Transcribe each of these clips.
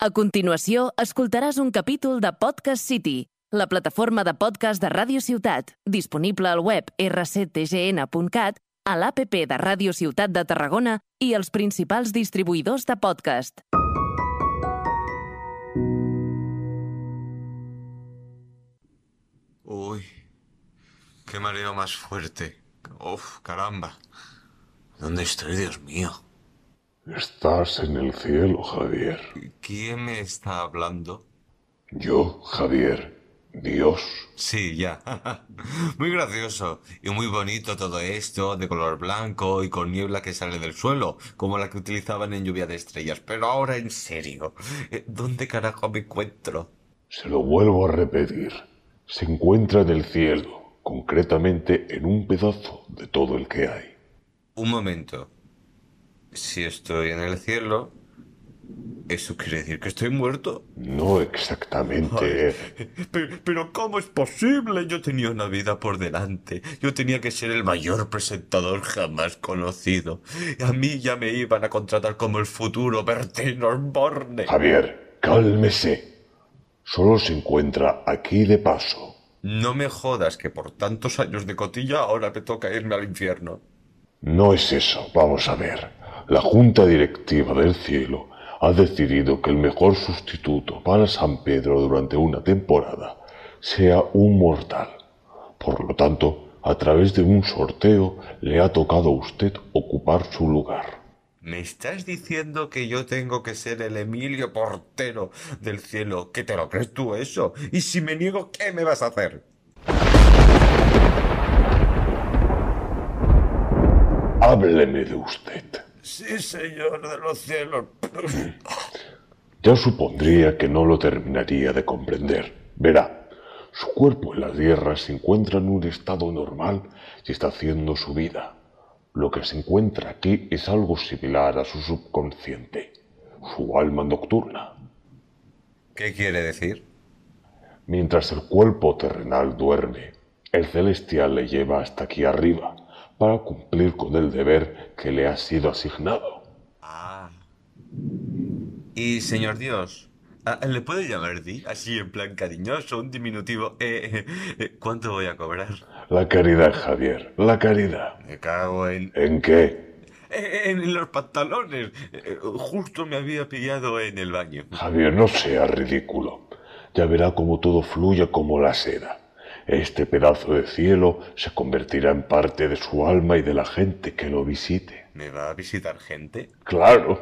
A continuació, escoltaràs un capítol de Podcast City, la plataforma de podcast de Ràdio Ciutat, disponible al web rctgn.cat, a l'APP de Ràdio Ciutat de Tarragona i els principals distribuïdors de podcast. Uy, qué mareo más fuerte. Uf, caramba. ¿Dónde estoy, Dios mío? Estás en el cielo, Javier. ¿Quién me está hablando? Yo, Javier, Dios. Sí, ya. muy gracioso y muy bonito todo esto, de color blanco y con niebla que sale del suelo, como la que utilizaban en lluvia de estrellas. Pero ahora en serio, eh, ¿dónde carajo me encuentro? Se lo vuelvo a repetir. Se encuentra en el cielo, concretamente en un pedazo de todo el que hay. Un momento. Si estoy en el cielo, ¿eso quiere decir que estoy muerto? No exactamente. Pero, pero, ¿cómo es posible? Yo tenía una vida por delante. Yo tenía que ser el mayor presentador jamás conocido. A mí ya me iban a contratar como el futuro Bertino Osborne. Javier, cálmese. Solo se encuentra aquí de paso. No me jodas que por tantos años de cotilla ahora me toca irme al infierno. No es eso. Vamos a ver. La Junta Directiva del Cielo ha decidido que el mejor sustituto para San Pedro durante una temporada sea un mortal. Por lo tanto, a través de un sorteo le ha tocado a usted ocupar su lugar. ¿Me estás diciendo que yo tengo que ser el Emilio Portero del cielo? ¿Qué te lo crees tú eso? Y si me niego, ¿qué me vas a hacer? Hábleme de usted. Sí, señor de los cielos. Ya supondría que no lo terminaría de comprender. Verá, su cuerpo en la tierra se encuentra en un estado normal y está haciendo su vida. Lo que se encuentra aquí es algo similar a su subconsciente, su alma nocturna. ¿Qué quiere decir? Mientras el cuerpo terrenal duerme, el celestial le lleva hasta aquí arriba para cumplir con el deber que le ha sido asignado. Ah. Y, señor Dios, ah, ¿le puede llamar Di? Así en plan cariñoso, un diminutivo. Eh, eh, ¿Cuánto voy a cobrar? La caridad, Javier, la caridad. Me cago en... ¿En qué? En los pantalones. Eh, Justo me había pillado en el baño. Javier, no sea ridículo. Ya verá cómo todo fluye como la seda. Este pedazo de cielo se convertirá en parte de su alma y de la gente que lo visite. ¿Me va a visitar gente? Claro,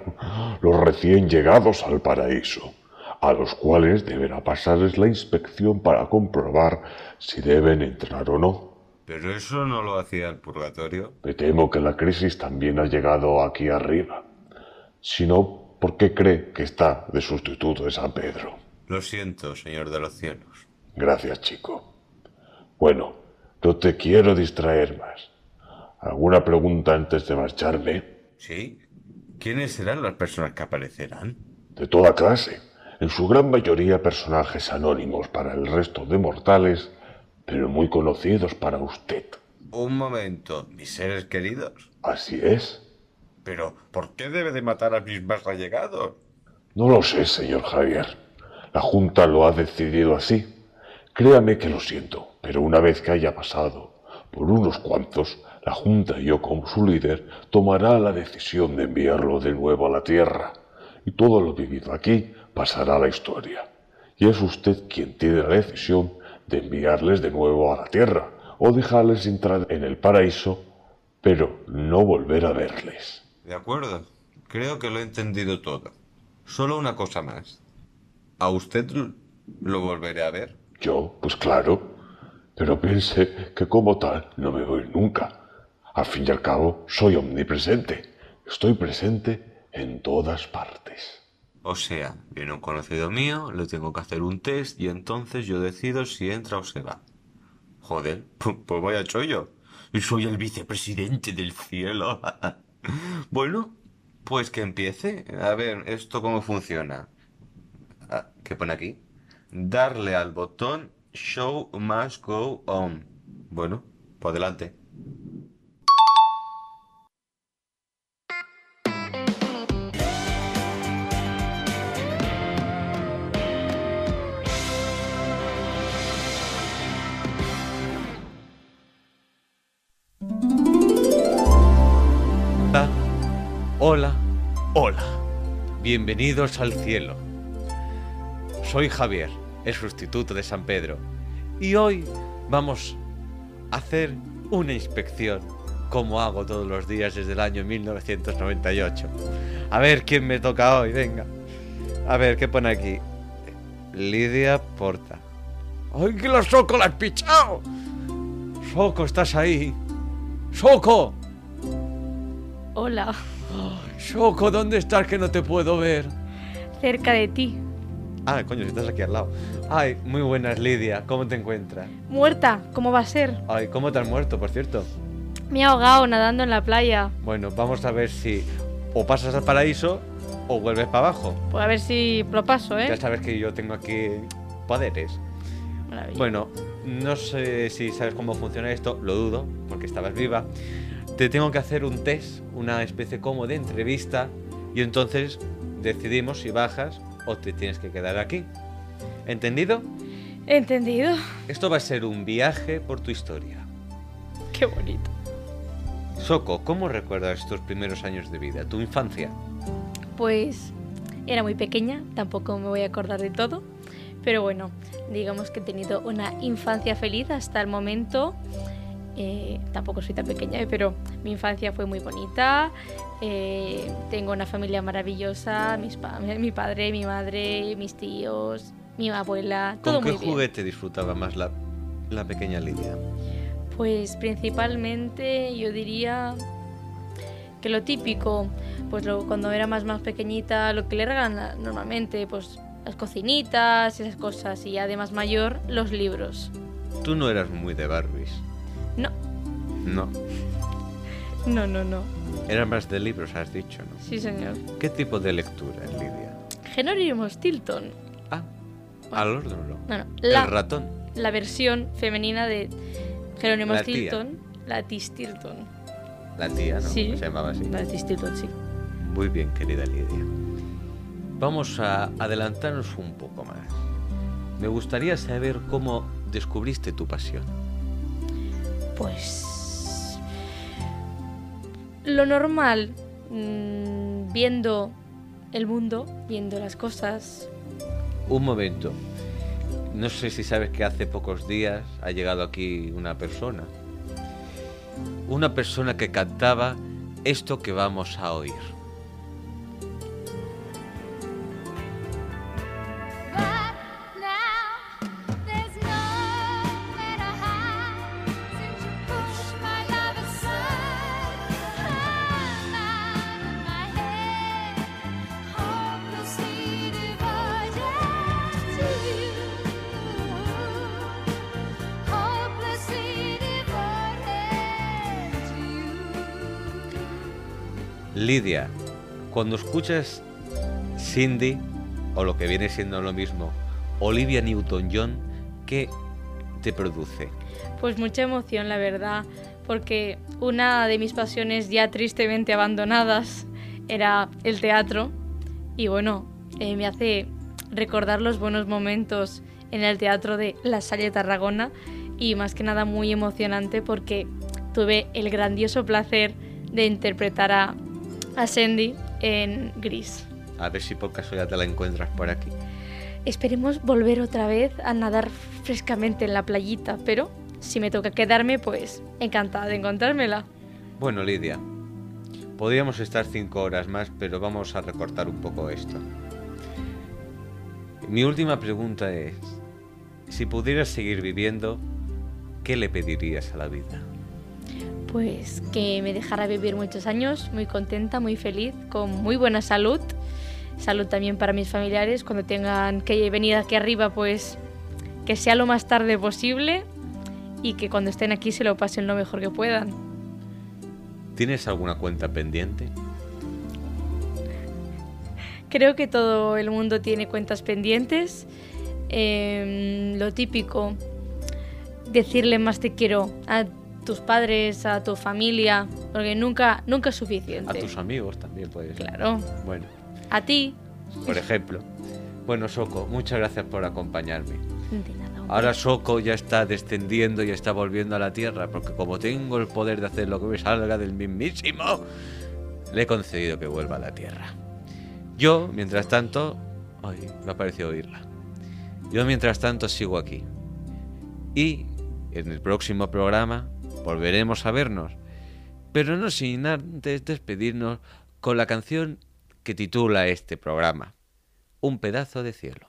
los recién llegados al paraíso, a los cuales deberá pasarles la inspección para comprobar si deben entrar o no. Pero eso no lo hacía el purgatorio. Me temo que la crisis también ha llegado aquí arriba. Si no, ¿por qué cree que está de sustituto de San Pedro? Lo siento, señor de los cielos. Gracias, chico. Bueno, no te quiero distraer más. ¿Alguna pregunta antes de marcharme? ¿Sí? ¿Quiénes serán las personas que aparecerán? De toda clase, en su gran mayoría personajes anónimos para el resto de mortales, pero muy conocidos para usted. Un momento, ¿mis seres queridos? Así es. Pero, ¿por qué debe de matar a mis más allegados? No lo sé, señor Javier. La Junta lo ha decidido así. Créame que lo siento, pero una vez que haya pasado por unos cuantos, la Junta y yo como su líder tomará la decisión de enviarlo de nuevo a la Tierra. Y todo lo vivido aquí pasará a la historia. Y es usted quien tiene la decisión de enviarles de nuevo a la Tierra o dejarles entrar en el paraíso, pero no volver a verles. De acuerdo. Creo que lo he entendido todo. Solo una cosa más. ¿A usted lo volveré a ver? Yo, pues claro. Pero piense que como tal no me voy nunca. Al fin y al cabo, soy omnipresente. Estoy presente en todas partes. O sea, viene un conocido mío, le tengo que hacer un test y entonces yo decido si entra o se va. Joder, pues vaya chollo. Soy el vicepresidente del cielo. bueno, pues que empiece. A ver, ¿esto cómo funciona? Ah, ¿Qué pone aquí? Darle al botón Show Must Go On. Bueno, pues adelante. Hola, hola. Bienvenidos al cielo. Soy Javier el sustituto de San Pedro. Y hoy vamos a hacer una inspección, como hago todos los días desde el año 1998. A ver quién me toca hoy, venga. A ver, ¿qué pone aquí? Lidia Porta. ¡Ay, que la Soco la has pichado! Soco, ¿estás ahí? ¡Soco! Hola, Soco, ¿dónde estás que no te puedo ver? cerca de ti. Ah, coño, si estás aquí al lado. Ay, muy buenas, Lidia. ¿Cómo te encuentras? Muerta, ¿cómo va a ser? Ay, ¿cómo te has muerto, por cierto? Me he ahogado nadando en la playa. Bueno, vamos a ver si o pasas al paraíso o vuelves para abajo. Pues a ver si lo paso, ¿eh? Ya sabes que yo tengo aquí poderes. Maravilla. Bueno, no sé si sabes cómo funciona esto, lo dudo, porque estabas viva. Te tengo que hacer un test, una especie como de entrevista, y entonces decidimos si bajas o te tienes que quedar aquí. ¿Entendido? Entendido. Esto va a ser un viaje por tu historia. Qué bonito. Soco, ¿cómo recuerdas tus primeros años de vida, tu infancia? Pues era muy pequeña, tampoco me voy a acordar de todo. Pero bueno, digamos que he tenido una infancia feliz hasta el momento. Eh, tampoco soy tan pequeña, eh, pero mi infancia fue muy bonita. Eh, tengo una familia maravillosa, mis pa- mi padre, mi madre, mis tíos, mi abuela, todo ¿Con qué muy bien. juguete disfrutaba más la, la pequeña Lidia? Pues principalmente yo diría que lo típico, pues lo- cuando era más más pequeñita, lo que le regalan normalmente, pues las cocinitas, esas cosas, y además mayor, los libros. Tú no eras muy de Barbies. No, No. no, no, no. Eras más de libros, has dicho, ¿no? Sí, señor. ¿Qué tipo de lectura, Lidia? Jerónimo Stilton. Ah, al orden, no. Bueno, El la, ratón. la versión femenina de Jerónimo La tía. Stilton, la T. Stilton. La tía, ¿no? Sí. Se llamaba así. La T. Stilton, sí. Muy bien, querida Lidia. Vamos a adelantarnos un poco más. Me gustaría saber cómo descubriste tu pasión. Pues lo normal, mm, viendo el mundo, viendo las cosas. Un momento. No sé si sabes que hace pocos días ha llegado aquí una persona. Una persona que cantaba esto que vamos a oír. Lidia, cuando escuchas Cindy, o lo que viene siendo lo mismo, Olivia Newton-John, ¿qué te produce? Pues mucha emoción, la verdad, porque una de mis pasiones ya tristemente abandonadas era el teatro y bueno, eh, me hace recordar los buenos momentos en el teatro de La Salle Tarragona y más que nada muy emocionante porque tuve el grandioso placer de interpretar a, a Sandy en Gris. A ver si por casualidad te la encuentras por aquí. Esperemos volver otra vez a nadar frescamente en la playita, pero si me toca quedarme, pues encantada de encontrármela. Bueno, Lidia, podríamos estar cinco horas más, pero vamos a recortar un poco esto. Mi última pregunta es, si pudieras seguir viviendo, ¿qué le pedirías a la vida? Pues que me dejara vivir muchos años, muy contenta, muy feliz, con muy buena salud. Salud también para mis familiares, cuando tengan que venir aquí arriba, pues que sea lo más tarde posible y que cuando estén aquí se lo pasen lo mejor que puedan. ¿Tienes alguna cuenta pendiente? Creo que todo el mundo tiene cuentas pendientes. Em, lo típico, decirle más te quiero a tus padres, a tu familia, porque nunca, nunca es suficiente. A tus amigos también puedes. Claro, Bueno, a ti. por ejemplo. Bueno, Soco, muchas gracias por acompañarme. De nada, hombre. Ahora Soco ya está descendiendo y está volviendo a la tierra, porque como tengo el poder de hacer lo que me salga del mismísimo, le he concedido que vuelva a la Tierra. Yo, mientras tanto... Ay, me ha parecido oírla. Yo, mientras tanto, sigo aquí. Y en el próximo programa volveremos a vernos. Pero no sin antes despedirnos con la canción que titula este programa. Un pedazo de cielo.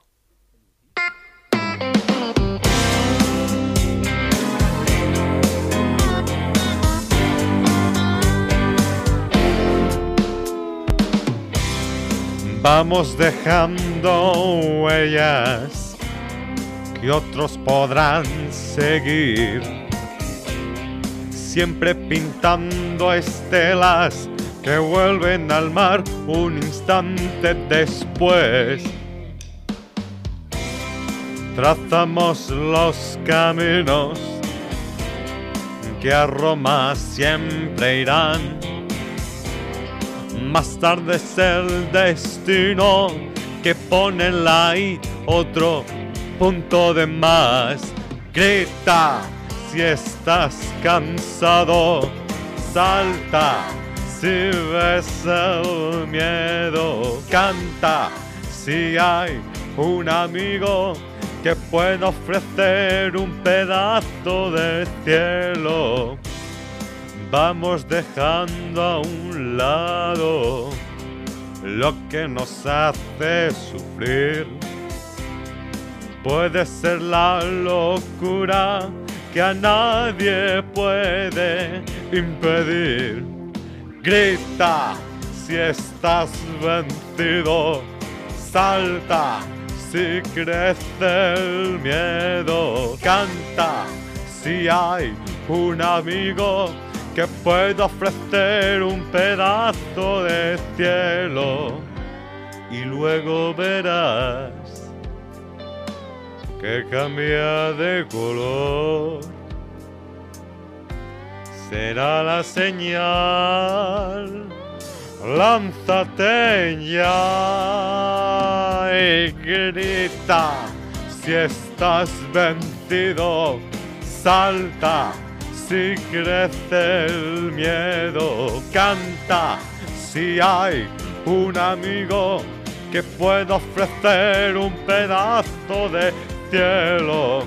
Vamos dejando huellas que otros podrán seguir. Siempre pintando estelas que vuelven al mar un instante después. Trazamos los caminos que a Roma siempre irán. Más tarde es el destino que pone la I otro punto de más. Grita si estás cansado, salta si ves el miedo, canta si hay un amigo que pueda ofrecer un pedazo de cielo vamos dejando a un lado lo que nos hace sufrir. Puede ser la locura que a nadie puede impedir. Grita si estás vencido, salta si crece el miedo, canta si hay un amigo que pueda ofrecer un pedazo de cielo y luego verás que cambia de color. Será la señal, lánzate ya y grita. Si estás vencido, salta. Si crece el miedo, canta. Si hay un amigo que pueda ofrecer un pedazo de cielo.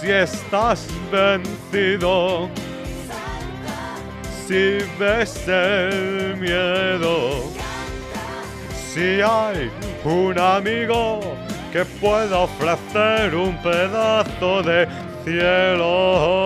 Si estás vencido, si ves el miedo, si hay un amigo que pueda ofrecer un pedazo de cielo.